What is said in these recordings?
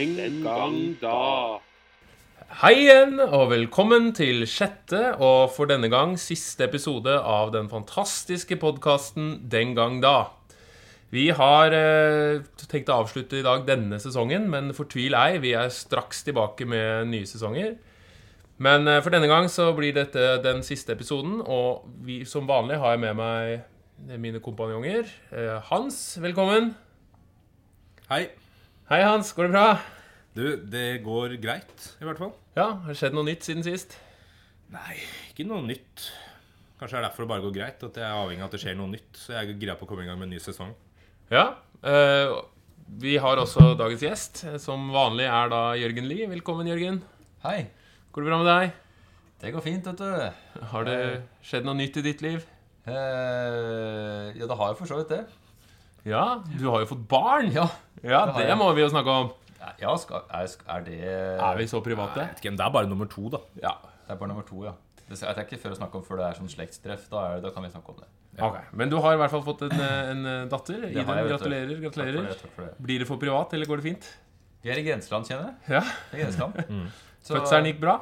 Den gang da. Hei igjen, og velkommen til sjette og for denne gang siste episode av den fantastiske podkasten Den gang da. Vi har eh, tenkt å avslutte i dag denne sesongen, men fortvil ei, vi er straks tilbake med nye sesonger. Men eh, for denne gang så blir dette den siste episoden, og vi, som vanlig har jeg med meg mine kompanjonger. Eh, Hans, velkommen. Hei. Hei, Hans. Går det bra? Du, det går greit, i hvert fall. Ja, har det skjedd noe nytt siden sist? Nei, ikke noe nytt. Kanskje det er derfor det bare går greit. At jeg er avhengig av at det skjer noe nytt. Så jeg er gira på å komme i gang med en ny sesong. Ja. øh, vi har også dagens gjest. Som vanlig er da Jørgen Lie. Velkommen, Jørgen. Hei. Går det bra med deg? Det går fint, vet du. Har det skjedd noe nytt i ditt liv? Eh, ja, det har jo for så vidt det. Ja, du har jo fått barn. Ja, Ja, det det må vi jo snakke om. ja skal, er, er det Er vi så private? Jeg vet ikke, men Det er bare nummer to, da. Ja. Det er bare nummer to, ja. Det er ikke før å snakke om før det er sånn slektstreff. Da, er, da kan vi snakke om det. Ok, Men du har i hvert fall fått en, eh, en eh, datter. Iden, vet gratulerer. Takk for det, takk for det. Blir det for privat, eller går det fint? Vi er i grenseland, kjenner jeg. Ja, er grenseland. Så- Fødselen gikk bra?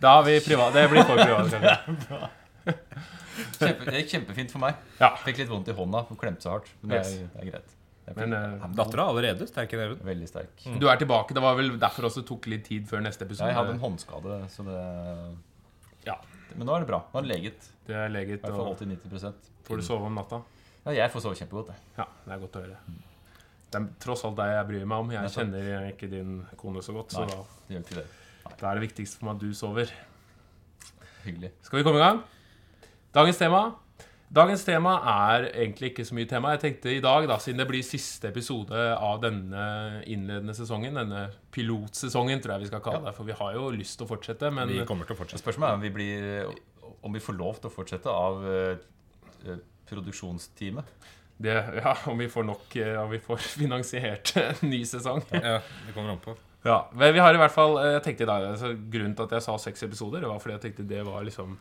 Da har vi privat. Det blir for privat. Kjempe, det gikk kjempefint for meg. Ja. Fikk litt vondt i hånda og klemte så hardt. Men det er, det er greit. Det er Men eh, Dattera er allerede sterk i neven. Veldig sterk. du er tilbake. Det var vel derfor også det tok litt tid før neste episode. Jeg hadde en håndskade, så det Ja. Men nå er det bra. Nå er det leget. Det er leget. I hvert fall og 80-90 får du sove om natta? Ja, jeg får sove kjempegodt. jeg. Ja, det er godt å høre. Det er tross alt deg jeg bryr meg om. Jeg Nettopp. kjenner ikke din kone så godt, så Nei. da, Det gjør ikke det. da er det viktigst for meg at du sover. Hyggelig. Skal vi komme i gang? Dagens tema Dagens tema er egentlig ikke så mye tema. Jeg tenkte i dag, da, siden det blir siste episode av denne innledende sesongen, denne pilotsesongen, tror jeg vi skal kalle det, for vi har jo lyst til å fortsette, men Vi kommer til å fortsette. Spørsmålet er om vi, blir, om vi får lov til å fortsette av eh, produksjonsteamet. det, ja, om vi får nok eh, Om vi får finansiert en ny sesong. Ja, det kommer an på. Ja, men vi har i hvert fall Jeg tenkte i dag, altså, Grunnen til at jeg sa seks episoder, var fordi jeg tenkte det var liksom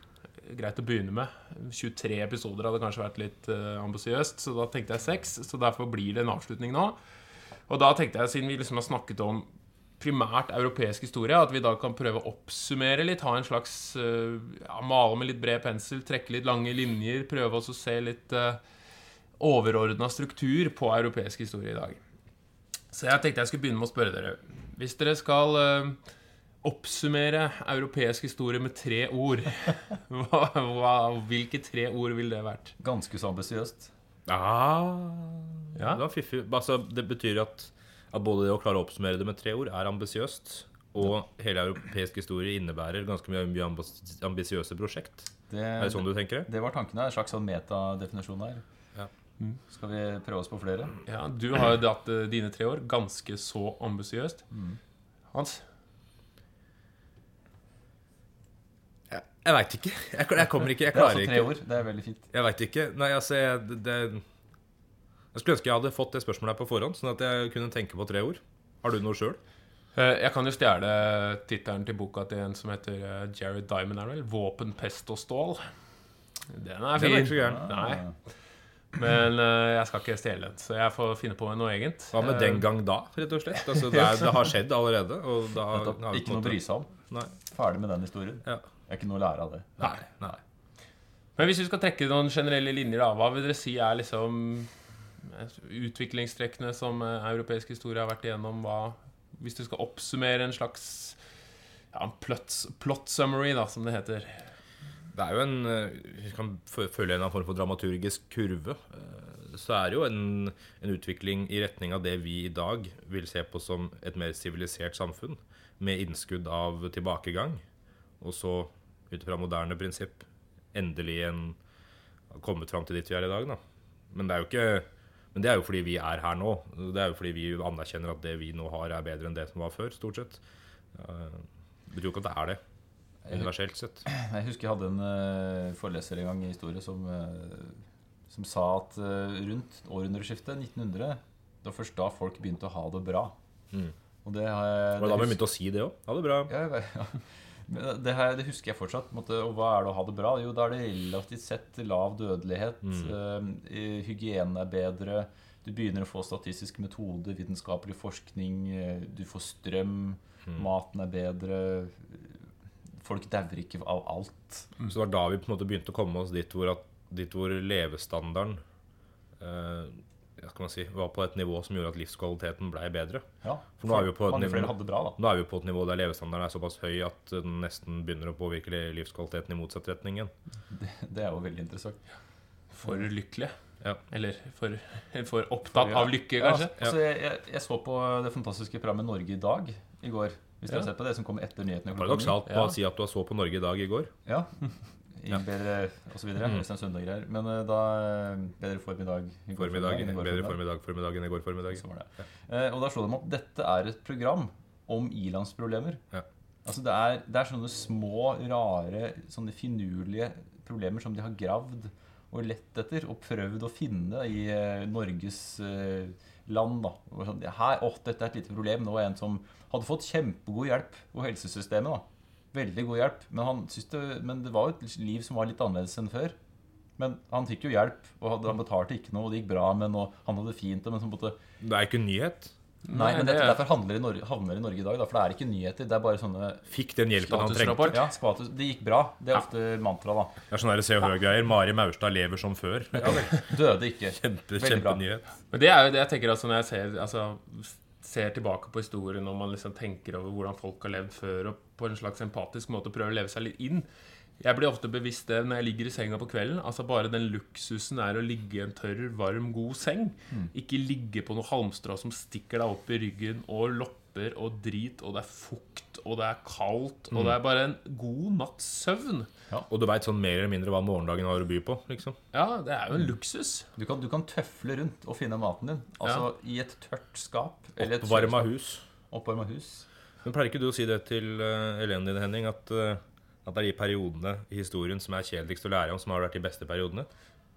greit å begynne med. 23 episoder hadde kanskje vært litt uh, ambisiøst, så da tenkte jeg seks. Så derfor blir det en avslutning nå. Og da tenkte jeg, siden vi liksom har snakket om primært europeisk historie, at vi da kan prøve å oppsummere litt, ha en slags uh, ja, Male med litt bred pensel, trekke litt lange linjer, prøve også å se litt uh, overordna struktur på europeisk historie i dag. Så jeg tenkte jeg skulle begynne med å spørre dere. Hvis dere skal eh, oppsummere europeisk historie med tre ord, hva, hva, hvilke tre ord ville det vært? Ganske så ambisiøst. Ah, Ja. Det var fiffig. Altså, det betyr at, at både det å klare å oppsummere det med tre ord er ambisiøst, og hele europeisk historie innebærer ganske mye, ambisiøse prosjekt. Det, Er det sånn du tenker det? det var tanken her. En slags sånn metadefinisjon her. Ja. Skal vi prøve oss på flere? Ja, Du har jo dratt eh, dine tre år ganske så ambisiøst. Hans? Jeg, veit ikke. Jeg, jeg kommer ikke. Jeg klarer ikke. Det er altså tre ikke. ord. Det er veldig fint. Jeg veit ikke. Nei, altså jeg, det, jeg skulle ønske jeg hadde fått det spørsmålet her på forhånd, sånn at jeg kunne tenke på tre ord. Har du noe sjøl? Eh, Jeg kan jo stjele tittelen til boka til en som heter eh, Jared Diamond, vel? 'Våpen, pest og stål'. Den er Den er ikke så gæren. Nei, men uh, jeg skal ikke stjele den, så jeg får finne på noe eget. Hva med den gang da, rett og slett? Altså, det, er, det har skjedd allerede. Og da Ikke noe å bry seg om. Nei. Ferdig med den historien. Ja. Det er ikke noe å lære av det. Nei. Nei. Men hvis vi skal trekke noen generelle linjer, da, hva vil dere si er liksom eh, utviklingstrekkene som eh, europeisk historie har vært igjennom? Hva, hvis du skal oppsummere en slags ja, en plot, plot summary, da, som det heter. Det er jo en Hvis Vi kan følge en form for dramaturgisk kurve. Eh, Så er det jo en, en utvikling i retning av det vi i dag vil se på som et mer sivilisert samfunn, med innskudd av tilbakegang. Og så, ut fra moderne prinsipp, endelig en kommet fram til dit vi er i dag, da. Men det er jo ikke men det er jo fordi vi er her nå. Det er jo fordi vi anerkjenner at det vi nå har, er bedre enn det som var før, stort sett. Det betyr jo ikke at det er det, universelt sett. Jeg husker jeg hadde en eh, foreleser en gang i historie som, eh, som sa at eh, rundt århundreskiftet, 1900, det var først da folk begynte å ha det bra. Mm. Og det har jeg Og da må vi begynte å si det òg. Ha det bra. Ja, ja. Det, her, det husker jeg fortsatt. Måtte, Og hva er det å ha det bra? Jo, da er det relativt sett lav dødelighet. Mm. Uh, hygienen er bedre. Du begynner å få statistisk metode, vitenskapelig forskning, eh, du får strøm, maten er bedre. Folk dauer ikke av alt. Så det var da vi på en måte begynte å komme oss dit hvor, at, dit hvor levestandarden man si, var på et nivå som gjorde at livskvaliteten blei bedre. Ja, For nå er vi på et nivå- det bra. Nå er vi på et nivå der levestandarden er såpass høy at den nesten begynner å påvirke livskvaliteten i motsatt retning igjen. Det er jo veldig interessant. For lykkelige. Ja. Eller for, for opptatt For- av lykke, kanskje. Ja, altså, jeg, jeg, jeg så på det fantastiske programmet Norge i dag i går. Hvis dere har sett på det som kom etter nyhetene. Paradoksalt å si at du så på Norge i dag i går. Ja. I bedre og så videre. Mm. Øystein Sunde og greier. Men eh, da eh, Bedre formiddag i går Formiddag, går bedre formiddag, formiddag enn i går formiddag. Så var det. Eh, og da slo de opp dette er et program om ilandsproblemer. Ja. Altså det er, det er sånne små, rare, sånne finurlige problemer som de har gravd og lett etter og prøvd å finne i Norges land. da. Og sånn, her, å, dette er et lite problem. Nå er en som hadde fått kjempegod hjelp på helsesystemet. da. Veldig god hjelp. Men, han det, men det var jo et liv som var litt annerledes enn før. Men han fikk jo hjelp, og hadde, han betalte ikke noe, og det gikk bra men. Han hadde det fint. Men så måtte, Det er ikke en nyhet. Nei, men det dette, er- derfor handler i Norge, havner det i Norge i dag. Da, for det er ikke nyheter. Det er bare sånne Fikk den hjelpen han trengte. Ja, status, Det gikk bra. Det er ofte mantra. da Det er sånne Se og Hør-greier. Mari Maurstad lever som før. Døde ikke. Kjempe, Veldig nyhet. kjempenyhet. Men det er jo det jeg tenker altså når jeg ser, altså, ser tilbake på historien og man liksom tenker over hvordan folk har levd før, og på en slags empatisk måte prøver å leve seg litt inn. Jeg blir ofte bevisst det når jeg ligger i senga på kvelden. Altså Bare den luksusen er å ligge i en tørr, varm, god seng. Ikke ligge på noe halmstrå som stikker deg opp i ryggen, og lopper og drit, og det er fukt, og det er kaldt, og det er bare en god natts søvn. Og du veit sånn mer eller mindre hva morgendagen har å by på. liksom Ja, det er jo en luksus. Du kan, du kan tøfle rundt og finne maten din. Altså i et tørt skap. Eller et Oppvarma kjøleskap. hus. Oppvarma hus. Men pleier ikke du å si det til uh, elevene dine, Henning, at, uh, at det er de periodene i historien som er kjedeligst å lære om, som har vært de beste periodene?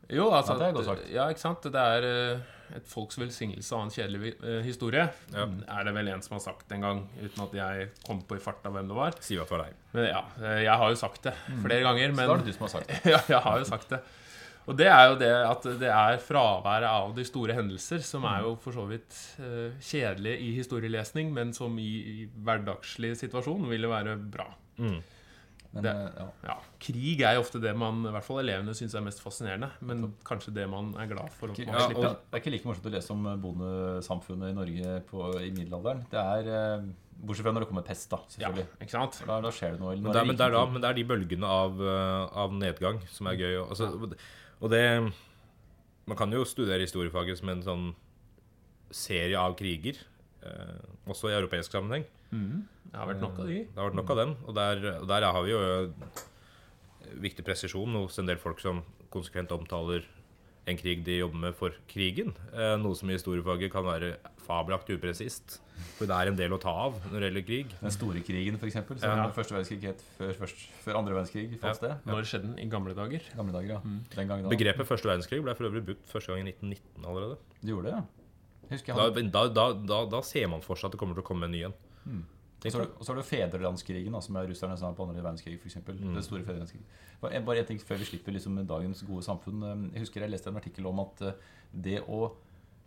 Jo, altså Ja, det er godt sagt. Ja, ikke sant? Det er eh, et folks velsignelse av en kjedelig eh, historie. Ja. Er det vel en som har sagt en gang, uten at jeg kom på i farta hvem det var. Si det var deg. Men ja, eh, jeg har jo sagt det flere ganger. Så Men da er det du som har sagt det. ja, jeg har jo sagt det. Og det er jo det at det er fraværet av de store hendelser som er jo for så vidt eh, kjedelig i historielesning, men som i, i hverdagslig situasjon ville være bra. Mm. Men, Det- eh, ja. Ja, Krig er jo ofte det man, i hvert fall elevene, syns er mest fascinerende. Men kanskje det man er glad for. Å Ja, Det er ikke like morsomt å lese om bondesamfunnet i Norge på, i middelalderen. Det er eh, Bortsett fra når det kommer pest, da. selvfølgelig Ja, ikke sant? Da, da skjer det noe. Men det, er, men, det er da, men det er de bølgene av, eh, av nedgang som er gøy. Altså, og det Man kan jo studere historiefaget som en sånn serie av kriger, eh, også i europeisk sammenheng. Det har vært nok av de. Det har vært nok av dem. Og der, og der har vi jo eh, viktig presisjon hos en del folk som konsekvent omtaler en krig de jobber med for krigen. Eh, noe som i historiefaget kan være fabelaktig upresist. For det er en del å ta av når det gjelder krig. Den store krigen, f.eks. Som Ja. første verdenskrig het før, først, før andre verdenskrig fant sted. Når skjedde den? I gamle dager? Gamle dager, ja. Den da. Begrepet første verdenskrig ble for øvrig brukt første gang i 1919 allerede. Det gjorde det, ja. Da, da, da, da, da ser man for seg at det kommer til å komme en ny en. Og så har du- og så har du fedrelandskrigen, da, som er russernes navn på andre verdenskrig. For eksempel. Mm. Det store fedrelandskrigen. Bare bare en ting før vi slipper liksom dagens gode samfunn. Jeg husker jeg leste en artikkel om at eh, det å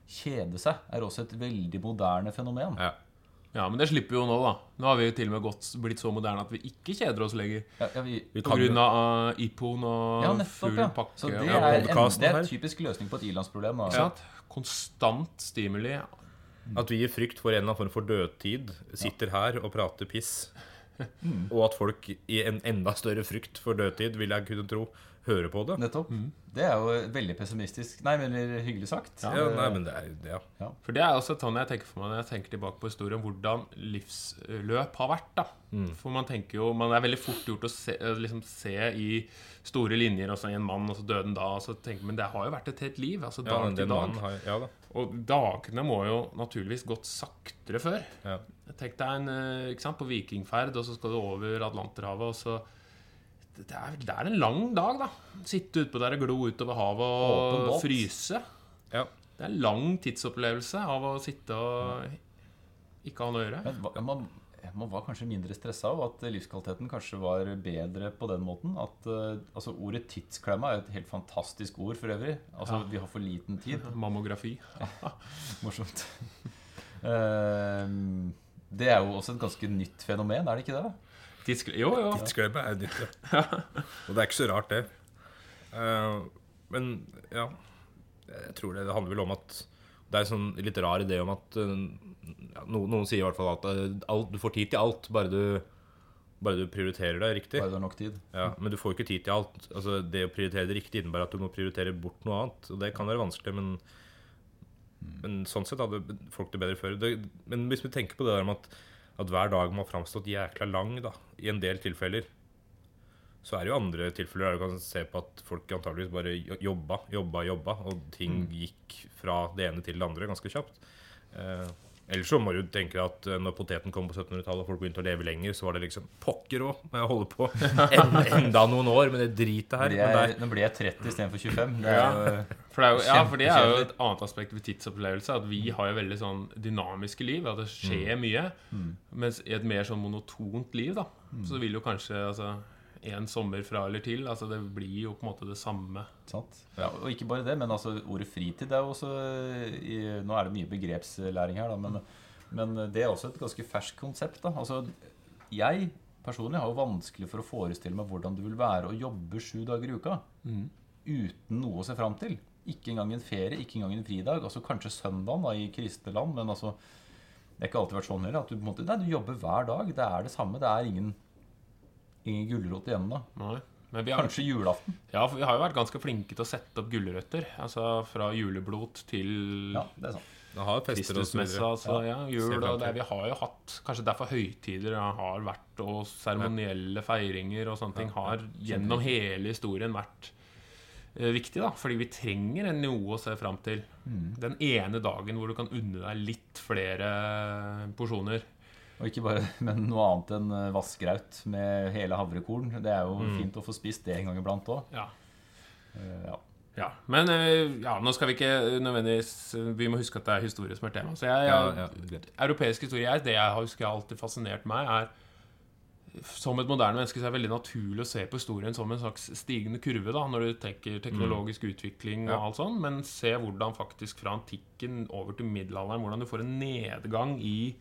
kjede seg er også et veldig moderne fenomen. Ja. Ja, men det slipper vi jo nå, da. Nå har vi jo til og med gått, blitt så moderne at vi ikke kjeder oss lenger. Ja, ja, vi, Vi På kan grunn av uh, iPhone og ja nettopp. full Ja. pakke. Så det og- Ja, er, en, det er en typisk løsning på et ilandsproblem. Sant? Konstant stimuli. At vi i frykt for en eller annen form for dødtid sitter her og prater piss. Og at folk i en enda større frykt for dødtid, vil jeg kunne tro, hører på det. Nettopp. Det er jo veldig pessimistisk. Nei, men hyggelig sagt. Ja, nei, men det er ja. For det er også sånn jeg tenker for meg når jeg tenker tilbake på historien, hvordan livsløp har vært. da. Mm. For man tenker jo, man er veldig fort gjort å se, eh, liksom se i store linjer, også i en mann, og så døde han da. Og så tenker, men det har jo vært et helt liv. altså dag ja, til dag. har, ja da. Og dagene må jo naturligvis gått saktere før. Ja. Tenk deg en, eh, ikke sant, på vikingferd, og så skal du over Atlanterhavet, og så det er, det er en lang dag, da. Sitte utpå der og glo utover havet og fryse. Ja. Det er en lang tidsopplevelse av å sitte og ikke ha noe å gjøre. Men man, man var kanskje mindre stressa, og at livskvaliteten kanskje var bedre på den måten. At eh, altså Ordet tidsklemma er et helt fantastisk ord for øvrig. Altså Ja. Vi har for liten tid. Mammografi. Morsomt. Ehm, det er jo også et ganske nytt fenomen, er det ikke det? Tidskle jo, jo. Tidsglemme er nytt, ja. Og det er ikke så rart, det. Uh, men ja Jeg tror det, det handler vel om at Det er en sånn litt rar idé om at eh, ja, noen, noen sier i hvert fall at eh, alt, du får tid til alt, bare du, bare du prioriterer det riktig. Bare det er nok tid. Ja, men du får ikke tid til alt. Altså, det å prioritere det riktig innebærer at du må prioritere bort noe annet. Og det kan være vanskelig, men, men sånn sett hadde folk det bedre før. Det, men hvis vi tenker på det der med at, at hver dag må ha framstått jækla lang, da, i en del tilfeller, så er det jo andre tilfeller der du kan se på at folk antageligvis bare jobba, jobba, jobba, og ting gikk fra det ene til det andre ganske kjapt. Eh, Ellers så må du tenke at eh, når poteten kom på 1700-tallet og folk begynte å leve lenger, så var det liksom pokker òg, må jeg holde på en, enda noen år med det dritet her. Blir jeg, nå ble jeg 30 istedenfor 25. Det er jo, For det, er jo, ja, for det er jo et annet aspekt ved tidsopplevelse. At vi har jo veldig sånn dynamiske liv. At det skjer mye. Mens i et mer sånn monotont liv, da, så vil jo kanskje altså en sommer fra eller til altså Det blir jo på en måte det samme. Sant? Ja, og ikke bare det, men altså ordet fritid er jo også i, Nå er det mye begrepslæring her, da, men, men det er også et ganske ferskt konsept. da Altså, Jeg personlig har jo vanskelig for å forestille meg hvordan det vil være å jobbe sju dager i uka uten noe å se fram til. Ikke engang en ferie, ikke engang en fridag. Altså Kanskje søndagen da, i kristne land, men altså det har ikke alltid vært sånn heller. At du, på en måte, nei, du jobber hver dag. Det er det samme. Det er ingen, ingen gulrot igjen da. Nei. Men vi har, Kanskje julaften. ja, for vi har jo vært ganske flinke til å sette opp gulrøtter. Altså fra juleblot til Ja, det er sant. det har fester og så altså, ja, jul og det. Vi har jo hatt Kanskje derfor høytider har vært, og seremonielle feiringer og sånne ting har gjennom hele historien vært uh, viktig. da Fordi vi trenger en noe å se fram til. Mm. Den ene dagen hvor du kan unne deg litt flere porsjoner. Og ikke bare, men noe annet enn eh, vassgraut med hele havrekorn. Det er jo Mm. fint å få spist det en gang iblant òg. Ja. Ja. Ja, Men eh, ja, nå skal vi ikke nødvendigvis Vi må huske at det er historie som er tema. Så jeg, jeg. Europeisk historie er det jeg husker har alltid fascinert meg, er som et moderne menneske så er det veldig naturlig å se på historien som en slags stigende kurve, da, når du tenker teknologisk utvikling og Ja. alt sånn, men se hvordan faktisk fra antikken over til middelalderen Hvordan du får en nedgang i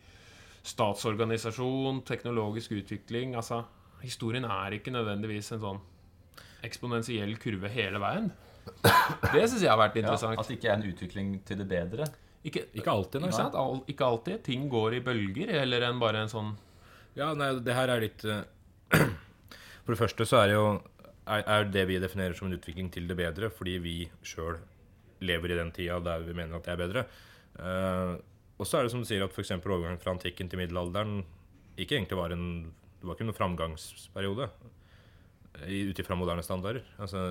statsorganisasjon, teknologisk utvikling Altså, historien er ikke nødvendigvis en sånn eksponentiell kurve hele veien. Det syns jeg har vært Ja, interessant. at det ikke er en utvikling til det bedre. Ikke, Ikke alltid, nei. ikke, sant? Al ikke alltid. Ting går i bølger, eller enn bare en sånn Ja, nei, det her er litt uh, For det første så er det jo er, er det vi definerer som en utvikling til det bedre, fordi vi sjøl lever i den tida der vi mener at det er bedre. Eh, og så er det som du sier at f.eks. overgangen fra antikken til middelalderen ikke egentlig var en Det var ikke noen framgangsperiode i- ut ifra moderne standarder. Altså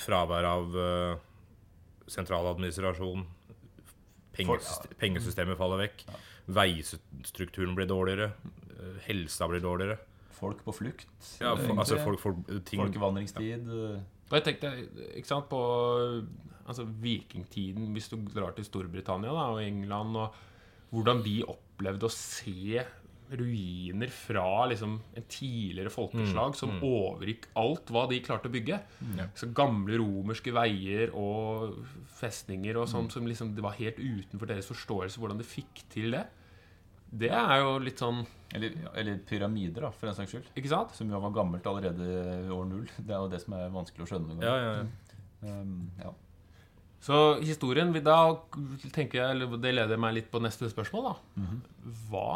fravær av uh, sentraladministrasjon, pengesystem, pengesystemet faller vekk, veistrukturen blir dårligere, eh, helsa blir dårligere. Folk på flukt. Ja, for, altså folk, folk, ting, Folkevandringstid. Ja. Jeg tenkte, ikke sant, på altså, vikingtiden, hvis du drar til Storbritannia da, og England, og hvordan de opplevde å se ruiner fra liksom, en tidligere folkeslag som overgikk alt hva de klarte å bygge. Så gamle romerske veier og festninger og sånn som liksom, det var helt utenfor deres forståelse hvordan de fikk til det. Det er jo litt sånn Eller, eller pyramider, da, for den saks skyld. Ikke sant? Som jo var gammelt allerede i år null. Det er jo det som er vanskelig å skjønne. ja, ja, ja. Um, ja. Så historien vil Da tenker jeg, eller det leder meg litt på neste spørsmål. da Hva,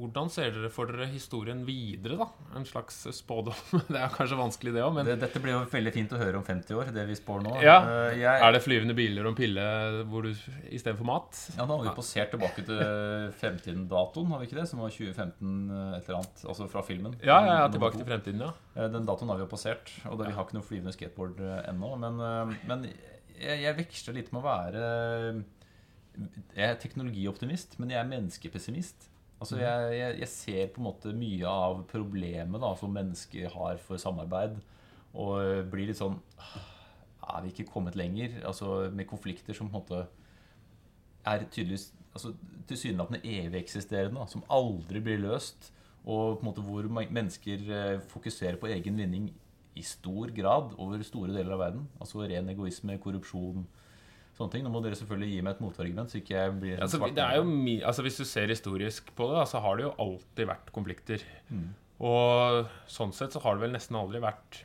Hvordan ser dere for dere historien videre? da? En slags spådom. Det er kanskje vanskelig, det òg, men Det, dette blir jo veldig fint å høre om 50 år, det vi spår nå. Ja. Eh, jeg, er det flyvende biler og en pille hvor du istedenfor mat? Ja, Nå har vi passert tilbake til fremtiden-datoen, har vi ikke det? Som var 2015 eh, et eller annet. Altså fra filmen. Ja, ja, ja, tilbake til fremtiden, ja. Eh, Den datoen har vi jo passert, og vi har ikke noe flyvende skateboard ennå. Men, men jeg, jeg veksler litt med å være Jeg er teknologioptimist, men jeg er menneskepessimist. Altså jeg, jeg, jeg ser på en måte mye av problemet da, som mennesker har for samarbeid, og eh, blir litt sånn Er vi ikke kommet lenger? Altså Med konflikter som på en måte er tydeligvis altså, tilsynelatende evig eksisterende, som aldri blir løst. Og på en måte hvor mennesker eh, fokuserer på egen vinning i stor grad over store deler av verden. Altså ren egoisme, korrupsjon, sånne ting. Nå må dere selvfølgelig gi meg et motargument, så ikke jeg blir sånn Altså, svart- det er jo altså, hvis du ser historisk på det, så så har det jo alltid vært konflikter. Mm. Og sånn sett så har det vel nesten aldri vært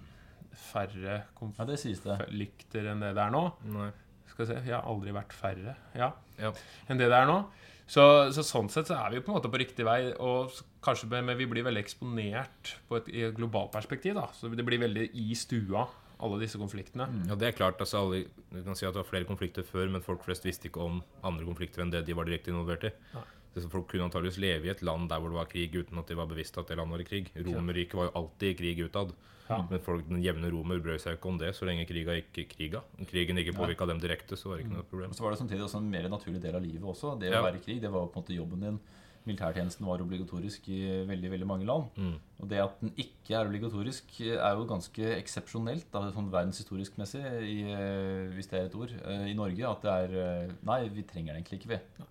færre Ja, konflikter enn det det er nå. Nei. Skal vi se, jeg har aldri vært færre ja, Ja. enn det det er nå. Så, så sånn sett så er vi på en måte på riktig vei, og kanskje men vi blir veldig eksponert på et, i et globalt perspektiv. da, Så det blir veldig i stua, alle disse konfliktene. Ja, det er klart. altså alle, Du kan si at det var flere konflikter før, men folk flest visste ikke om andre konflikter enn det de var direkte involvert i. Ja. Så folk kunne antageligvis leve i et land der hvor det var krig, uten at de var bevisst at det landet var i krig. Romerriket var jo alltid i krig utad. Ja. Men folk, den jevne romer brød seg ikke om det så lenge kriga ikke kriga. Krigen ikke påvirka dem direkte, så var det ikke noe problem. Og så var det samtidig også en mer naturlig del av livet også. Det å være i krig, det var på en måte jobben din. Militærtjenesten var obligatorisk i veldig veldig mange land. Mm. Og det at den ikke er obligatorisk, er jo ganske eksepsjonelt sånn verdenshistorisk messig, i, eh, hvis det er et ord, eh, i Norge. At det er eh, Nei, vi trenger det egentlig ikke, vi.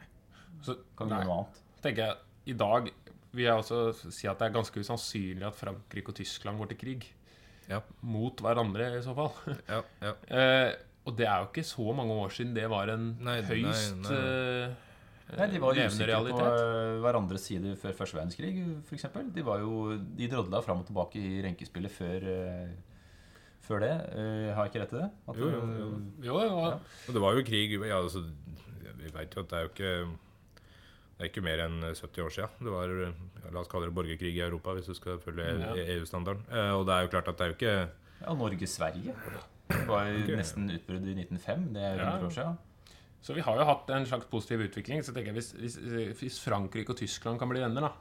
Så, Kan vi nei. gjøre noe annet? tenker jeg, I dag vil jeg også si at det er ganske usannsynlig at Frankrike og Tyskland går til krig. Ja. Mot hverandre, i så fall. Ja, ja. Eh, og det er jo ikke så mange år siden det var en Nei, nei, høyst nei. eh, Nei, De var jo usikre på realitet. eh, hverandres side før første verdenskrig, f.eks. De var jo, de drodla fram og tilbake i renkespillet før, eh, før det. Eh, har jeg ikke rett til det? At, Jo, jo, jo. Jo, jo, Ja. Og det var jo krig ja, altså, Vi veit jo at det er jo ikke det er ikke mer enn 70 år siden. Det var, la oss kalle det borgerkrig i Europa, hvis du skal følge Ja. EU-standarden. Eh, og det er jo klart at det er jo ikke Ja, Norge-Sverige. Det var jo Ok. nesten utbrudd i 1905. Det er Ja. 100 år siden. Så vi har jo hatt en slags positiv utvikling. Så tenker jeg hvis, hvis, hvis Frankrike og Tyskland kan bli venner, da,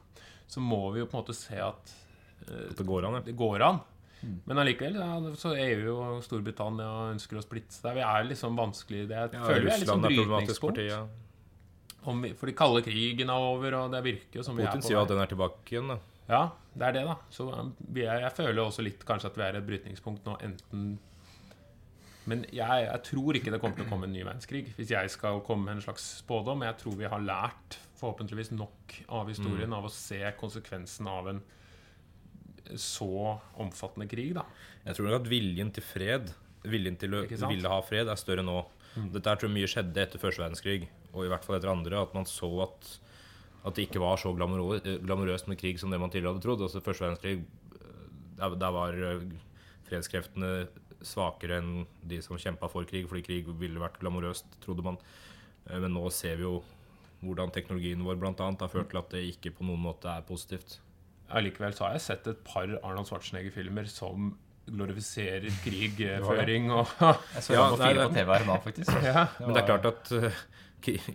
så må vi jo på en måte se at uh, at det går an. Ja. det går an. Men allikevel, ja, så EU og Storbritannia ønsker å splitte seg. Vi er liksom vanskelig Det jeg Ja, føler vi er litt sånn er brytningspunkt. Ja. Om for de kalde krigen er over, og det virker jo som vi er Putin sier at den er tilbake igjen. da Ja, det er det, da. Så um, vi er, jeg føler også litt kanskje at vi er i et brytningspunkt nå, enten Men jeg, jeg tror ikke det kommer til å komme en ny verdenskrig, hvis jeg skal komme med en slags spådom. Jeg tror vi har lært forhåpentligvis nok av historien Mm. av å se konsekvensen av en så omfattende krig, da. Jeg tror nok at viljen til fred, viljen til å ville ha fred, er større nå. Dette her tror jeg mye skjedde etter første verdenskrig, og i hvert fall etter andre. At man så at, at det ikke var så glamorøst med krig som det man tidligere hadde trodd. Altså Første verdenskrig, eh, der, der var eh, fredskreftene svakere enn de som kjempa for krig, fordi krig ville vært glamorøst, trodde man. Eh, Men nå ser vi jo hvordan teknologien vår annet har ført til at det ikke på noen måte er positivt. Allikevel så har jeg sett et par Arnold Schwarzenegger-filmer som glorifiserer krigføring og Jeg så Ja, på nei, på TV her nå, faktisk. ja. Men det er klart at eh,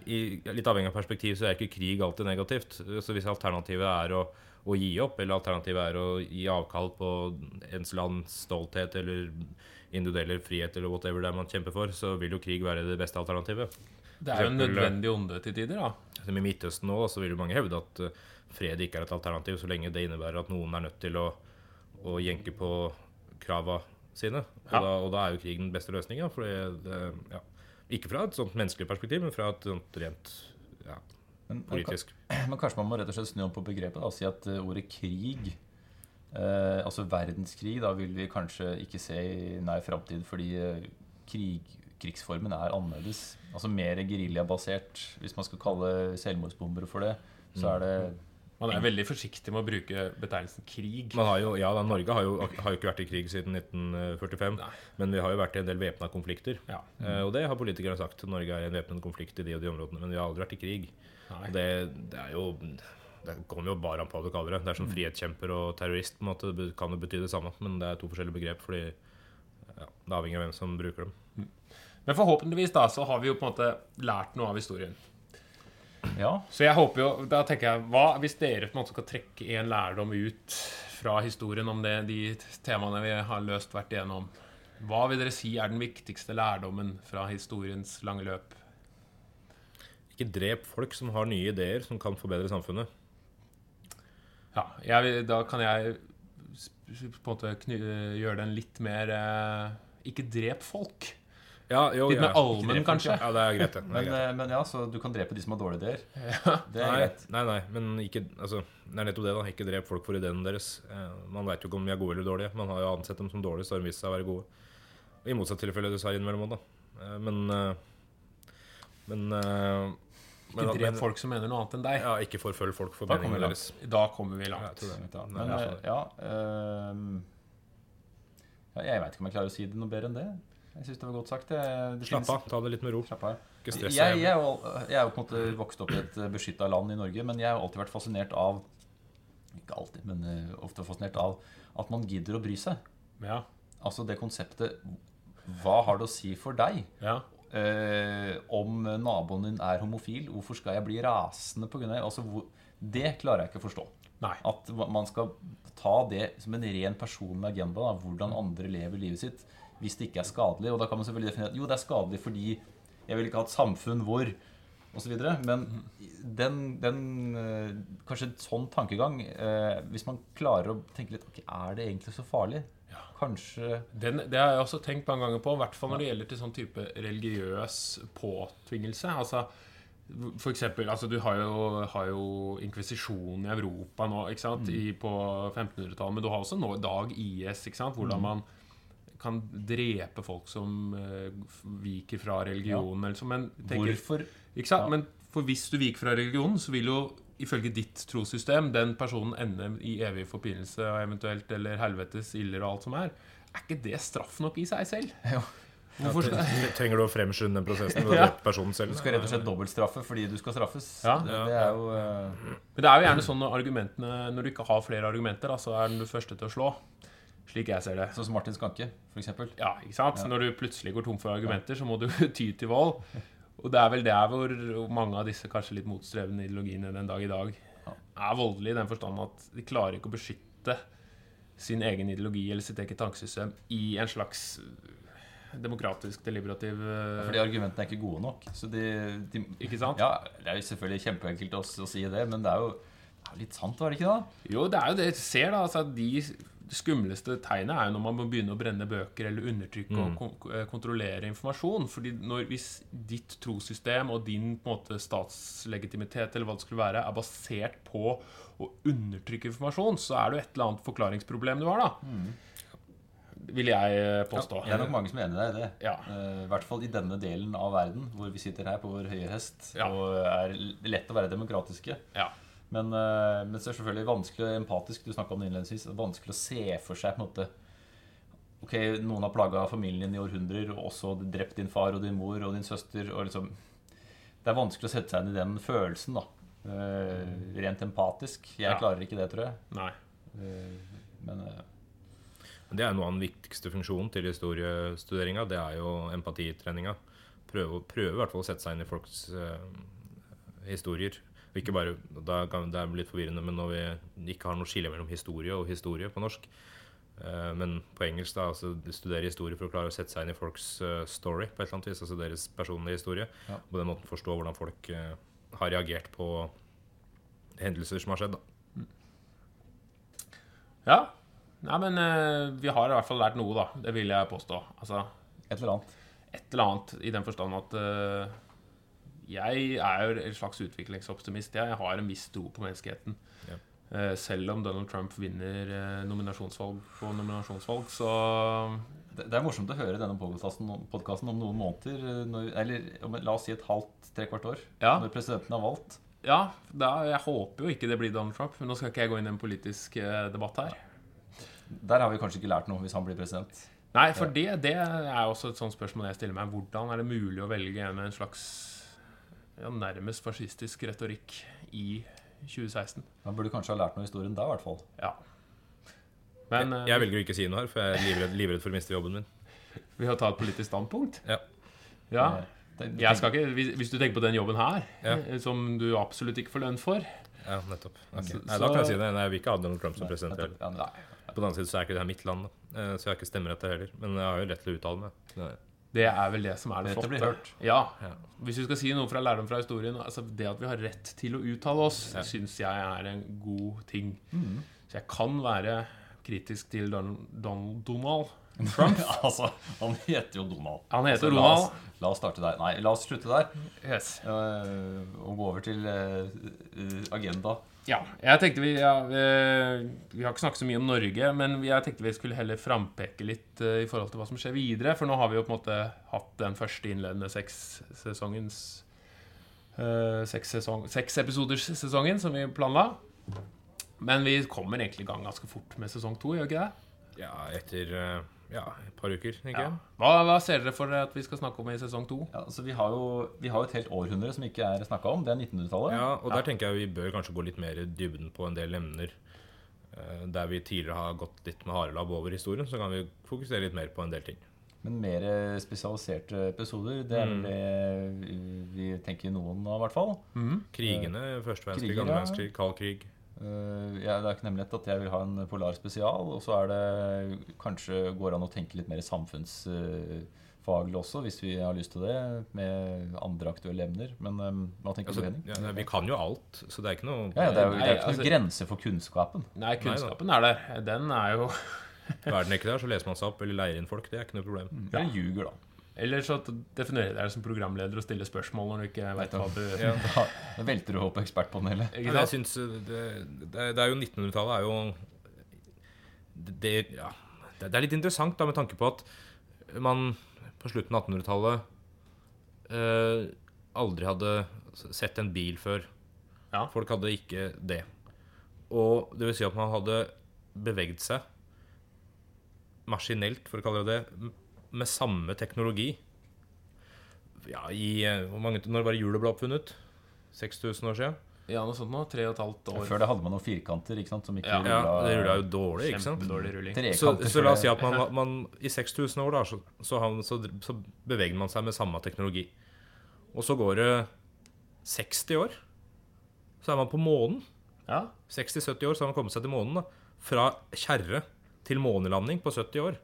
i, litt avhengig av perspektiv så er ikke krig alltid negativt. Så hvis alternativet er å, å gi opp, eller alternativet er å gi avkall på ens lands stolthet eller individuelle frihet eller whatever det er man kjemper for, så vil jo krig være det beste alternativet. Det er jo en nødvendig onde til tider, da. Som I Midtøsten nå så vil jo mange hevde at eh, fred ikke er et alternativ, så lenge det innebærer at noen er nødt til å, å jenke på krava sine. Og, Ja. da, og da er jo krig den beste løsninga. Ja. Ikke fra et sånt menneskelig perspektiv, men fra et sånt rent ja, politisk. men, men kanskje man må rett og slett snu om på begrepet da, og si at eh, ordet krig eh, Altså verdenskrig da vil vi kanskje ikke se i nær framtid fordi eh, krig, krigsformen er annerledes. Altså mer geriljabasert. Hvis man skal kalle selvmordsbombere for det, så er det Man er veldig forsiktig med å bruke betegnelsen krig. Man har jo, ja, da, Norge har jo, har jo ikke vært i krig siden 1945, Nei. men vi har jo vært i en del væpna konflikter. Ja. Eh, og det har politikerne sagt. Norge er i en væpnet konflikt i de og de områdene, men vi har aldri vært i krig. Det, det er jo Det kommer jo bare an på hva du kaller det. Det er som frihetskjemper og terrorist. på en måte, Det kan jo bety det samme, men det er to forskjellige begrep. Fordi ja, Det avhenger av hvem som bruker dem. Men forhåpentligvis da, så har vi jo på en måte lært noe av historien. Ja. Så jeg håper jo, da tenker jeg, hva hvis dere på en måte skal trekke en lærdom ut fra historien om det, de temaene vi har løst hvert igjennom, hva vil dere si er den viktigste lærdommen fra historiens lange løp? Ikke drep folk som har nye ideer som kan forbedre samfunnet. Ja, jeg, da kan jeg på en måte gjøre den litt mer eh, Ikke drep folk. Ja, jo, Litt ja. mer allmenn, kanskje. Ja, det er greit, det. det, Men, greit. eh, men ja, så du kan drepe de som har dårlige ideer. Det er Nei, greit. nei, nei, men ikke Altså, det er nettopp det, da. Ikke drep folk for ideene deres. Eh, Man veit jo ikke om de er gode eller dårlige. Man har jo ansett dem som dårlige, så har de vist seg å være gode. I motsatt tilfelle dessverre innimellom òg, da. Eh, Men Men men, Ikke drep men- folk som mener noe annet enn deg. Ja, ikke forfølg folk for Da deres. Da kommer vi Ja, jeg langt. hva. Nei, Men ja, øh, ja Jeg veit ikke om jeg klarer å si det noe bedre enn det. Jeg syns det var godt sagt. Det, det Slapp av. Ta det litt med ro. Slapp av. Ikke stress Jeg, jeg, jeg er jo på en måte vokst opp i et beskytta land i Norge, men jeg har alltid vært fascinert av Ikke alltid, men eh, ofte fascinert av at man gidder å bry seg. Ja. Altså det konseptet Hva har det å si for deg ja. eh, om naboen din er homofil? Hvorfor skal jeg bli rasende av det? Altså, hvor, det klarer jeg ikke å forstå. Nei. At man skal ta det som en ren personlig agenda. Da, hvordan andre lever livet sitt hvis det ikke er skadelig. Og da kan man selvfølgelig definere at jo, det er skadelig fordi jeg vil ikke ha et samfunn hvor osv. Men den, den eh, Kanskje en sånn tankegang eh, Hvis man klarer å tenke litt Ok, er det egentlig så farlig? Kanskje Den, det har jeg også tenkt mange ganger på, i hvert fall når det gjelder til sånn type religiøs påtvingelse. Altså, for eksempel, altså du har jo, har jo inkvisisjonen i Europa nå, ikke sant? I, på 1500-tallet. Men du har også nå i dag IS, ikke sant? hvordan man kan drepe folk som eh, viker fra religionen. Eller så, men, tenker, Hvorfor ikke sant? Ja. Men for hvis du viker fra religionen, så vil jo ifølge ditt trossystem den personen ende i evig forpinnelse og eventuelt eller helvetes iller og alt som er. Er ikke det straff nok i seg selv? Ja. Hvorfor ja, Trenger du å fremskynde den prosessen Ja. drepe personen selv? Du skal rett og slett dobbeltstraffe fordi du skal straffes. Ja. Det, det er jo uh... Men det er jo gjerne sånn når argumentene Når du ikke har flere argumenter, da, så er den du første til å slå. Slik jeg ser det. Sånn som Martin Skanke, eksempel. Ja, ikke sant? Ja. Når du plutselig går tom for argumenter, så må du ty til vold. Og det er vel der hvor mange av disse kanskje litt motstrevende ideologiene den dag i dag Ja. er voldelige, i den forstand at de klarer ikke å beskytte sin egen ideologi eller sitt eget tankesystem i en slags demokratisk, deliberativ ja, Fordi argumentene er ikke gode nok. Så de, de Ikke sant? Ja, det er jo selvfølgelig kjempeenkelt å, å si det, men det er jo det er litt sant, var det ikke da? Jo, det er jo det jeg ser, da. Altså, de skumleste tegnet er jo når man må begynne å brenne bøker eller undertrykke Mm. og kon eh, kontrollere informasjon. Fordi når, hvis ditt trossystem og din på måte, statslegitimitet eller hva det skulle være, er basert på å undertrykke informasjon, så er det jo et eller annet forklaringsproblem du har, da. Vil jeg påstå. påstå. Det er nok mange som er enig i det. Ja. Uh, I hvert fall i denne delen av verden, hvor vi sitter her på vår høye hest Ja. og er lett å være demokratiske. Ja. Men, eh, men så er det selvfølgelig vanskelig empatisk. Du om det innledningsvis. Vanskelig å se for seg på en måte Ok, noen har plaga familien din i århundrer, og også drept din far og din mor og din søster. Og liksom, det er vanskelig å sette seg inn i den følelsen, da. Uh, rent empatisk. Jeg Ja. klarer ikke det, tror jeg. Nei. Uh, men uh, Det er noe av den viktigste funksjonen til historiestuderinga. Det er jo empatitreninga. Prøve, prøve i hvert fall å sette seg inn i folks uh, historier. Ikke bare, da kan, Det er litt forvirrende, men når vi ikke har noe skille mellom historie og historie på norsk uh, Men på engelsk da, altså studere historie for å klare å sette seg inn i folks uh, story på et eller annet vis. Altså deres personlige historie. Ja. På den måten forstå hvordan folk uh, har reagert på hendelser som har skjedd. da. Ja. Nei, men eh, vi har i hvert fall lært noe, da. Det vil jeg påstå. Altså, et eller annet. et eller annet i den forstand at eh, jeg er jo en slags utviklingsoptimist. Jeg har en viss tro på menneskeheten. Ja. Eh, selv om Donald Trump vinner eh, nominasjonsvalg på nominasjonsvalg, så Det, er morsomt å høre denne podcasten om noen måneder. eh, Når, eller la oss si et halvt, trekvart år. Ja. Når presidenten har valgt. Ja, da, jeg håper jo ikke det blir Donald Trump. Men nå skal ikke jeg gå inn i en politisk debatt her. Der har vi kanskje ikke lært noe hvis han blir president. Nei, for det, det er også et sånt spørsmål jeg stiller meg. Hvordan er det mulig å velge en med en slags ja, nærmest fascistisk retorikk i 2016? Man burde kanskje ha lært noe av historien da, i hvert fall. Ja. Men Jeg, eh, jeg velger å ikke si noe her, for jeg er livredd, livredd for å miste jobben min. vi har tatt et politisk standpunkt. Ja. Ja. Jeg skal ikke, hvis, hvis du tenker på den jobben her, Ja. eh, som du absolutt ikke får lønn for Ja, nettopp. Okay. Nei, da kan jeg si det. Nei, jeg vil ikke ha Donald Trump som Nei, president. nettopp. Ja, nei. På den annen side så er ikke det her mitt land, da. Eh, så jeg har ikke stemmerett der heller. Men jeg har jo rett til å uttale meg. Det- Det er vel det som er det Dette blir flotte. hørt. Ja. Ja. Hvis vi skal si noe fra lærdom fra historien altså Det at vi har rett til å uttale oss, Ja. syns jeg er en god ting. Mm. Så jeg kan være kritisk til Don, Don, Donald. altså, han heter jo Donald. Han heter altså, la Donald. oss, la oss starte der. Nei, la oss slutte der. Yes. Uh, og gå over til eh, agenda. Ja, jeg tenkte vi, ja, vi har ikke snakket så mye om Norge, men jeg tenkte vi skulle heller frampeke litt eh, i forhold til hva som skjer videre. For nå har vi jo på en måte hatt den første innledende sekssesongens uh, seks, sesong, seks episoders sesongen som vi planla. Men vi kommer egentlig i gang ganske fort med sesong to, gjør ikke det? Ja, etter eh, ja, et par uker, ikke Ja. Hva, hva ser dere for at vi skal snakke om i sesong to? Ja, altså, vi, har jo, vi har jo et helt århundre som ikke er snakka om. Det er 1900-tallet. Ja, og der tenker jeg vi bør kanskje gå litt mer i dybden på en del emner. Eh, Der vi tidligere har gått litt med harelabb over historien, så kan vi fokusere litt mer på en del ting. Men mer spesialiserte episoder, det er vel det vi tenker noen av, i hvert fall. Krigene, første verdenskrig, andre verdenskrig, kald krig. Eh, ja, det er ikke nemlig at jeg vil ha en polar spesial. Og så er det kanskje går an å tenke litt mer samfunnsfaglig også, hvis vi har lyst til det, med andre aktuelle emner. Men um, hva tenker Altså, du, Henning? ja, vi kan jo alt, så det er ikke noe Ja, ja, det er jo ikke noen altså- grense for kunnskapen. Nei, kunnskapen er der. Den er jo er ikke der, så leser man seg opp eller leier inn folk. Det er ikke noe problem. Eller ljuger, da. Eller så definerer jeg deg som programleder og stiller spørsmål når du ikke vet hva du Ja. Da, da velter du opp på ekspertpanelet. Jeg synes eh, det, det, er- jo 1900-tallet er jo det, ja, det, er litt interessant da med tanke på at man på slutten av 1800-tallet eh, aldri hadde sett en bil før. Ja. Folk hadde ikke det. Og det vil si at man hadde beveget seg maskinelt, for å kalle det det, med samme teknologi. Ja, i eh, hvor mange, Når var det hjulet ble oppfunnet? 6000 år siden? Ja, noe sånt nå. Tre og et halvt år. Før det hadde man noen firkanter ikke sant, som ikke Ja. Ja, rullet- det rulla jo dårlig, ikke sant? Rulling. Så, så la oss si at man, man i 6000 år da, så, så, så, så beveger man seg med samme teknologi. Og så går det 60 år, så er man på månen. Ja. 60-70 år, så har man kommet seg til månen. da. Fra kjerre til månelanding på 70 år.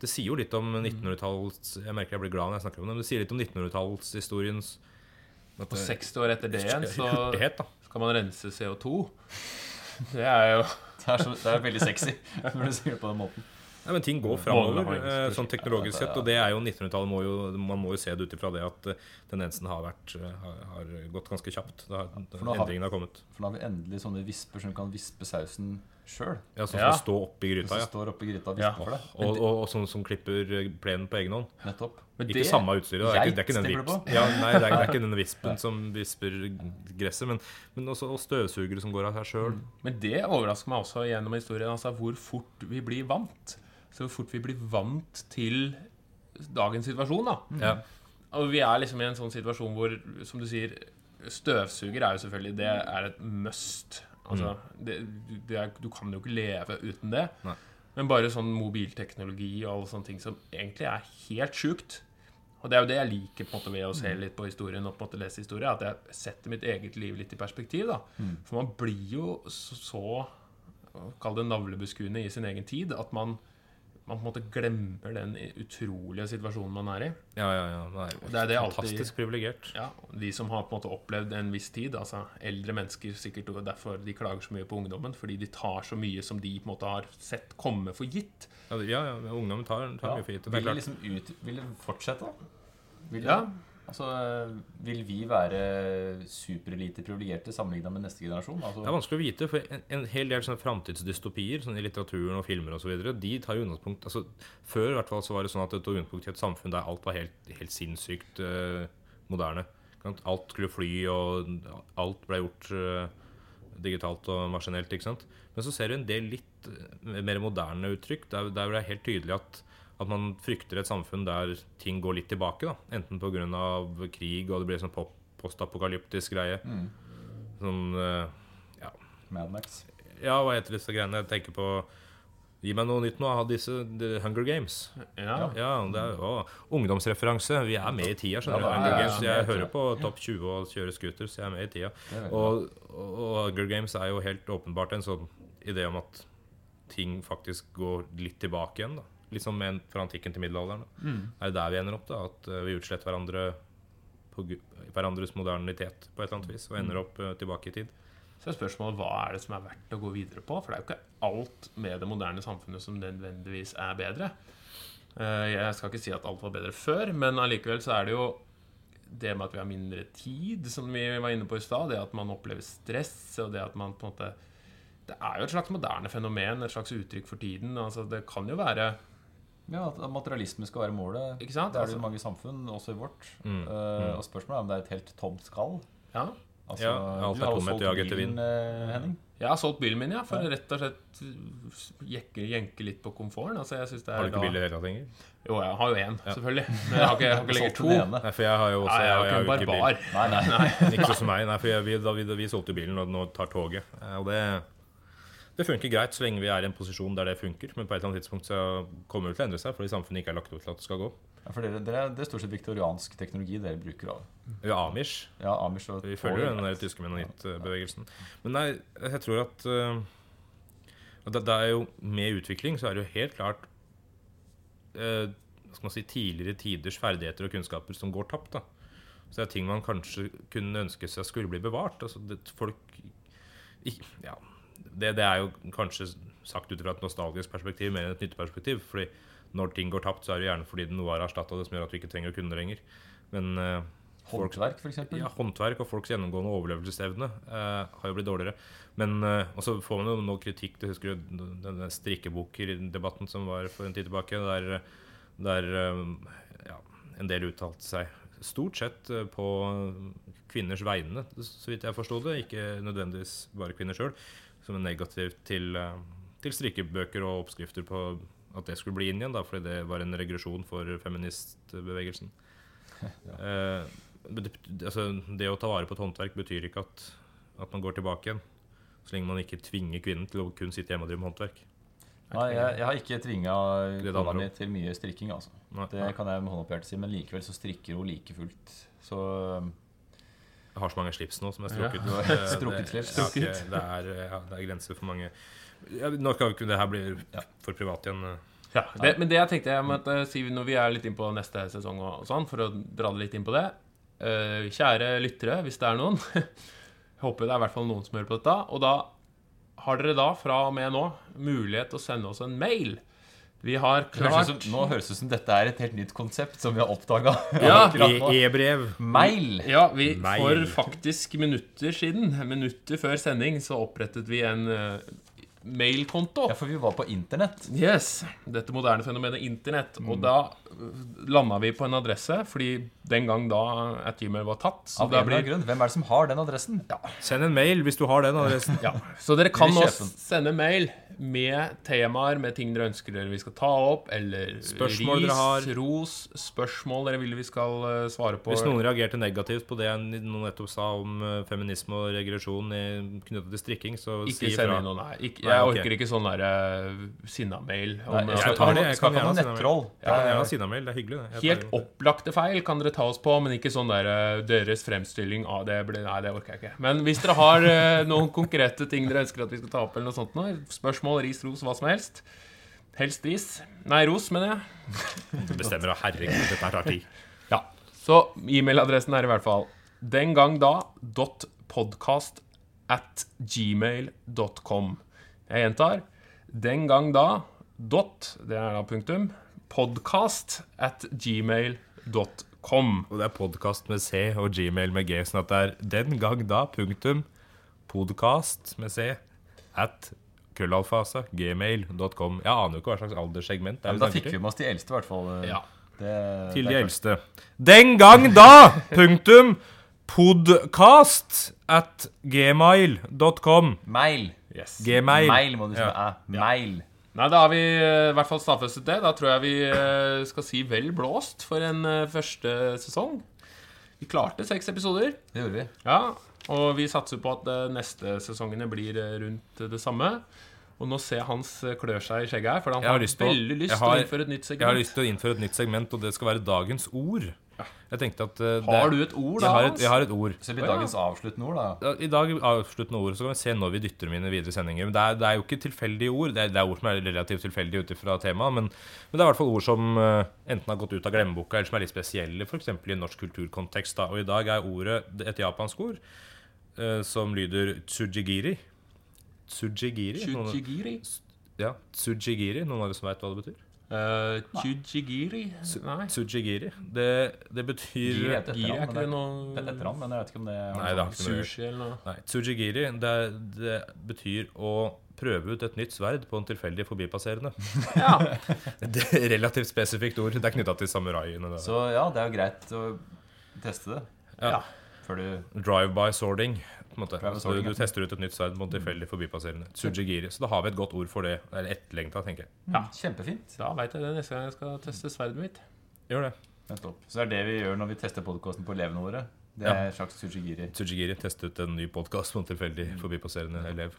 Det sier jo litt om 1900-tallets Jeg merker jeg blir glad når jeg snakker om det, men det sier litt om 1900-tallshistoriens Og 60 år etter det igjen så hurtighet, skal man rense CO2. Det er jo Det er, så, det er veldig sexy når du sier det på den måten. Nei, men ting går framover, eh, sånn teknologisk sett. Og det er jo 1900-tallet Man må jo se det ut ifra det at eh, tendensen har vært eh, har, har gått ganske kjapt. Da, har, for nå har- endringene har kommet. For nå har vi endelig sånne visper som kan vispe sausen sjøl. Ja, Sånn som Ja. skal stå oppi gryta, ja. står oppi gryta og Ja. det. Og, og, og sånn som klipper plenen på egen hånd. Nettopp. Men Ikke det, samme utstyret. Det er ikke, det er ikke den vips. Ja, nei, det er, det er ikke den vispen som visper gresset, men, men også og støvsugere som går av seg sjøl. men det overrasker meg også gjennom historien. Altså hvor fort vi blir vant. Så hvor fort vi blir vant til dagens situasjon. da Ja. Og vi er liksom i en sånn situasjon hvor, som du sier, støvsuger er jo selvfølgelig Det er et must. Altså, det, du- det er, du kan jo ikke leve uten det. Nei. Men bare sånn mobilteknologi og alle sånne ting som egentlig er helt sjukt. Og det er jo det jeg liker på en måte ved å se litt på historien og på en måte lese historie, at jeg setter mitt eget liv litt i perspektiv. da For man blir jo så, så Kall det navlebeskuende i sin egen tid at man man på en måte glemmer den utrolige situasjonen man er i. Ja, ja, ja. Det er det alltid- fantastisk privilegert. Ja, De som har på en måte opplevd en viss tid, altså eldre mennesker sikkert, og derfor de klager så mye på ungdommen, fordi de tar så mye som de på en måte har sett komme for gitt. Ja, ja, ja ungdommen tar, tar Ja. mye for gitt. Det Vil er det liksom ut, vil det fortsette? Vil det, Ja. Altså, vil vi være superelite privilegerte sammenlignet med neste generasjon? Altså, Det er vanskelig å vite, for en, en hel del sånne framtidsdystopier sånn i litteraturen og filmer videre, de tar jo utgangspunkt altså, Før hvert fall så var det sånn at det tok utgangspunkt i et samfunn der alt var helt, helt sinnssykt eh, moderne. Alt skulle fly, og alt ble gjort eh, digitalt og maskinelt. ikke sant? Men så ser du en del litt eh, mer moderne uttrykk, der, der det er helt tydelig at, at man frykter et samfunn der ting går litt tilbake. da, Enten pga. krig, og det blir sånn postapokalyptisk greie. Mm. Sånn eh, ja, Madmax. Ja, hva heter disse greiene? Jeg tenker på Gi meg noe nytt nå Ha disse The Hunger Games. Ja, Ja, det er å, Ungdomsreferanse. Vi er med i tida. skjønner du ja, Hunger ja, ja, Games. Jeg hører på Topp 20 og kjører scooter, så jeg er med i tida. Og, og Hunger Games er jo helt åpenbart en sånn idé om at ting faktisk går litt tilbake igjen. da Litt med fra antikken til middelalderen. da Er det der vi ender opp? da At eh, vi utsletter hverandre på hverandres modernitet på et eller annet vis og ender opp eh, tilbake i tid? Så er spørsmålet hva er det som er verdt å gå videre på? For det er jo ikke alt med det moderne samfunnet som nødvendigvis er bedre. Eh, Jeg skal ikke si at alt var bedre før, men allikevel så er det jo det med at vi har mindre tid, som vi var inne på i stad, det at man opplever stress, og det at man på en måte Det er jo et slags moderne fenomen, et slags uttrykk for tiden. Altså, det kan jo være Ja, at at materialisme skal være målet. Ikke sant? Det er det Altså- i mange samfunn, også i vårt. Mm. Eh, og spørsmålet er om det er et helt tomt skall. Ja. Altså, Ja, alt er har jo tomhet, solgt ja, etter bilen, vind. eh, Henning. Jeg har solgt bilen min, ja, for Ja. rett og slett uh, jekke, jenke litt på komforten. Altså, jeg synes det er Har du ikke da- bil i det hele tatt lenger? Jo, jeg har jo én, selvfølgelig. Men jeg har ikke, jeg har ikke lenger to. Nei, for jeg har jo også Nei, jeg har jo jeg har ikke en bil. Nei, Nei, nei. Ikke sånn som meg. Nei, for jeg, vi, da, vi, vi solgte bilen og nå tar toget. Eh, Og det, det funker greit så lenge vi er i en posisjon der det funker. Men på et eller annet tidspunkt så kommer det til å endre seg fordi samfunnet ikke er lagt opp til at det skal gå. Ja, for dere, dere, det er stort sett viktoriansk teknologi dere bruker. av Ja, Amish. Ja, Amish og Vi følger jo den der tyske mennonittbevegelsen. Men nei, jeg tror at uh, det, det er jo Med utvikling så er det jo helt klart uh, skal man si, tidligere tiders ferdigheter og kunnskaper som går tapt. da. Så det er ting man kanskje kunne ønske seg skulle bli bevart. Altså, det, folk ja, det, det er jo kanskje sagt ut fra et nostalgisk perspektiv mer enn et nytteperspektiv. fordi når ting går tapt, så er det gjerne fordi noe er erstatta det som gjør at vi ikke trenger å kunne det lenger. Men eh, Håndverk, f.eks. ja, håndverk og folks gjennomgående overlevelsesevne eh, har jo blitt dårligere. Men eh, Og så får man jo nå kritikk. Du husker jo denne strikkeboker-debatten som var for en tid tilbake, der, der eh, ja, en del uttalte seg stort sett eh, på kvinners vegne, så vidt jeg forsto det. Ikke nødvendigvis bare kvinner sjøl. Som er negativt til, eh, til strikkebøker og oppskrifter på at det skulle bli inn igjen, da, fordi det var en regresjon for feministbevegelsen. Eh, det, altså, det å ta vare på et håndverk betyr ikke at, at man går tilbake igjen. Så lenge man ikke tvinger kvinnen til å kun sitte hjemme og drive med håndverk. Nei, jeg, jeg har ikke tvinga kona mi til mye strikking, altså. Nei, Det kan jeg med hånda på hjertet si, men likevel så strikker hun like fullt. Så Jeg har så mange slips nå som er strukket. Ja. Eh, strukket slips. Det, det, det, er, ja, det er grenser for mange Nå vi ikke det her bli for privat igjen. eh. Ja, men det jeg tenkte jeg måtte si når vi er litt inn på neste sesong og, og sånn, for å dra det litt inn på det eh, Kjære lyttere, hvis det er noen håper det er i hvert fall noen som hører på dette. Og da har dere da, fra og med nå, mulighet til å sende oss en mail. Vi har klart som, nå høres det ut som dette er et helt nytt konsept som vi har oppdaga. Ja, E- E-brev. Mail! Ja, vi, Mail. for faktisk minutter siden, minutter før sending, så opprettet vi en eh, mailkonto. Ja, for vi var på internett. Yes, dette moderne fenomenet internett. Mm. Og da landa vi på en adresse, fordi den gang da at Gmail var tatt. Så, Av en eller annen blir, grunn. Hvem er det som har den adressen? Send en mail hvis du har den adressen. ja. så dere kan nå sende mail med temaer, med ting dere ønsker dere vi skal ta opp, eller Spørsmål ris, dere har. ros, spørsmål dere vil vi skal eh, svare på. Hvis noen reagerte negativt på det jeg nettopp sa om eh, feminisme og regresjon knyttet til strikking, så ikke si send ifra. inn noe, nei. Ikke, Nei, jeg orker ikke sånn der uh, sinna-mail. om- Nei, jeg skal tar det, jeg kan gjerne ha nettroll. Sinna-mail. Det er hyggelig. det. Helt det. opplagte feil kan dere ta oss på, men ikke sånn der eh, deres fremstilling av det ble, Nei, det orker jeg ikke. Men hvis dere har eh, noen konkrete ting dere ønsker at vi skal ta opp, eller noe sånt noe, spørsmål, ris, ros, hva som helst Helst ris. Nei, ros, mener jeg. Du bestemmer, da. Herregud, dette tar tid. Ja. Så e-mailadressen er i hvert fall den gang da dot podcast at gmail.com. Jeg gjentar. Den gang da dot, det er da punktum, podcast at gmail.com. Og det er podkast med C og Gmail med G, sånn at det er den gang da, punktum, podkast med C, at krøllalfasa, gmail.com. Jeg aner jo ikke hva slags alderssegment det er men da fikk vi med oss de eldste, i hvert fall. Ja. Det, Til det de eldste. Den gang da, punktum, Podcast at gmail.com. Mail. Yes. Gmail. Mail må du si Ja. med. Mail. Nei, da har vi eh, i hvert fall stadfestet det. Da tror jeg vi eh, skal si vel blåst for en eh, første sesong. Vi klarte seks episoder. Det gjorde vi. Ja, og vi satser på at neste sesongene blir rundt det samme. Og nå ser jeg Hans klør seg i skjegget her, for han har har, lyst veldig lyst til å innføre et nytt segment. Jeg har lyst til å innføre et nytt segment, og det skal være dagens ord. Jeg tenkte at eh, det, Har du et ord, da? jeg har et, jeg har et ord. Så det blir dagens avsluttende ord, da. I dag avsluttende ord, så kan vi se når vi dytter mine videre sendinger. Men det er, det er jo ikke tilfeldige ord. Det er, det er ord som er relativt tilfeldige ut ifra temaet. Men, men det er i hvert fall ord som eh, enten har gått ut av glemmeboka, eller som er litt spesielle, f.eks. i en norsk kulturkontekst. Da. Og i dag er ordet et japansk ord. eh, som lyder tsujigiri. Tsujigiri? Noen, ja, tsujigiri. Noen av dere som veit hva det betyr? Uh, Chujigiri? Nei. Tsujigiri. Det, det betyr Giri er etternavn, men noe er men jeg vet ikke om det har Nei, det har ikke sushi eller noe? Nei, tsujigiri det, det betyr å prøve ut et nytt sverd på en tilfeldig forbipasserende. Ja. Det er relativt spesifikt ord. Det er knytta til samuraiene. Så ja, det er jo greit å teste det Ja. før du Drive-by sorting. På en måte. Så du, du tester ut et nytt sverd mot tilfeldig forbipasserende. Tsujigiri. Så da har vi et godt ord for det. Eller etterlengta, tenker jeg. Ja. Kjempefint. Da veit jeg det neste gang jeg skal teste sverdet mitt. Gjør det. Nettopp. Så det er det vi gjør når vi tester podkasten på elevene våre. Det Ja. er en slags Tsujigiri. Tsujigiri. Teste ut en ny podkast mot tilfeldig forbipasserende elev.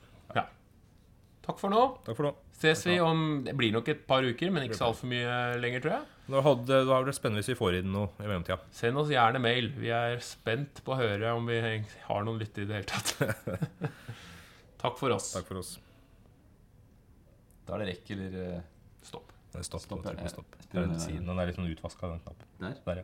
Takk for nå. Takk for nå. Ses vi om Det blir nok et par uker, men ikke så altfor mye lenger, tror jeg. Det hadde- det hadde vært spennende hvis vi får inn noe i mellomtida. Send oss gjerne mail. Vi er spent på å høre om vi har noen lyttere i det hele tatt. Takk for oss. Takk for oss. Da er det rekk eller eh, Stopp. Det er stopp. Stopp, Trykk stopp. Det er- siden, den er litt sånn utvaska, den knappen. Der. Der, ja.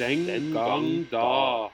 Den gang da.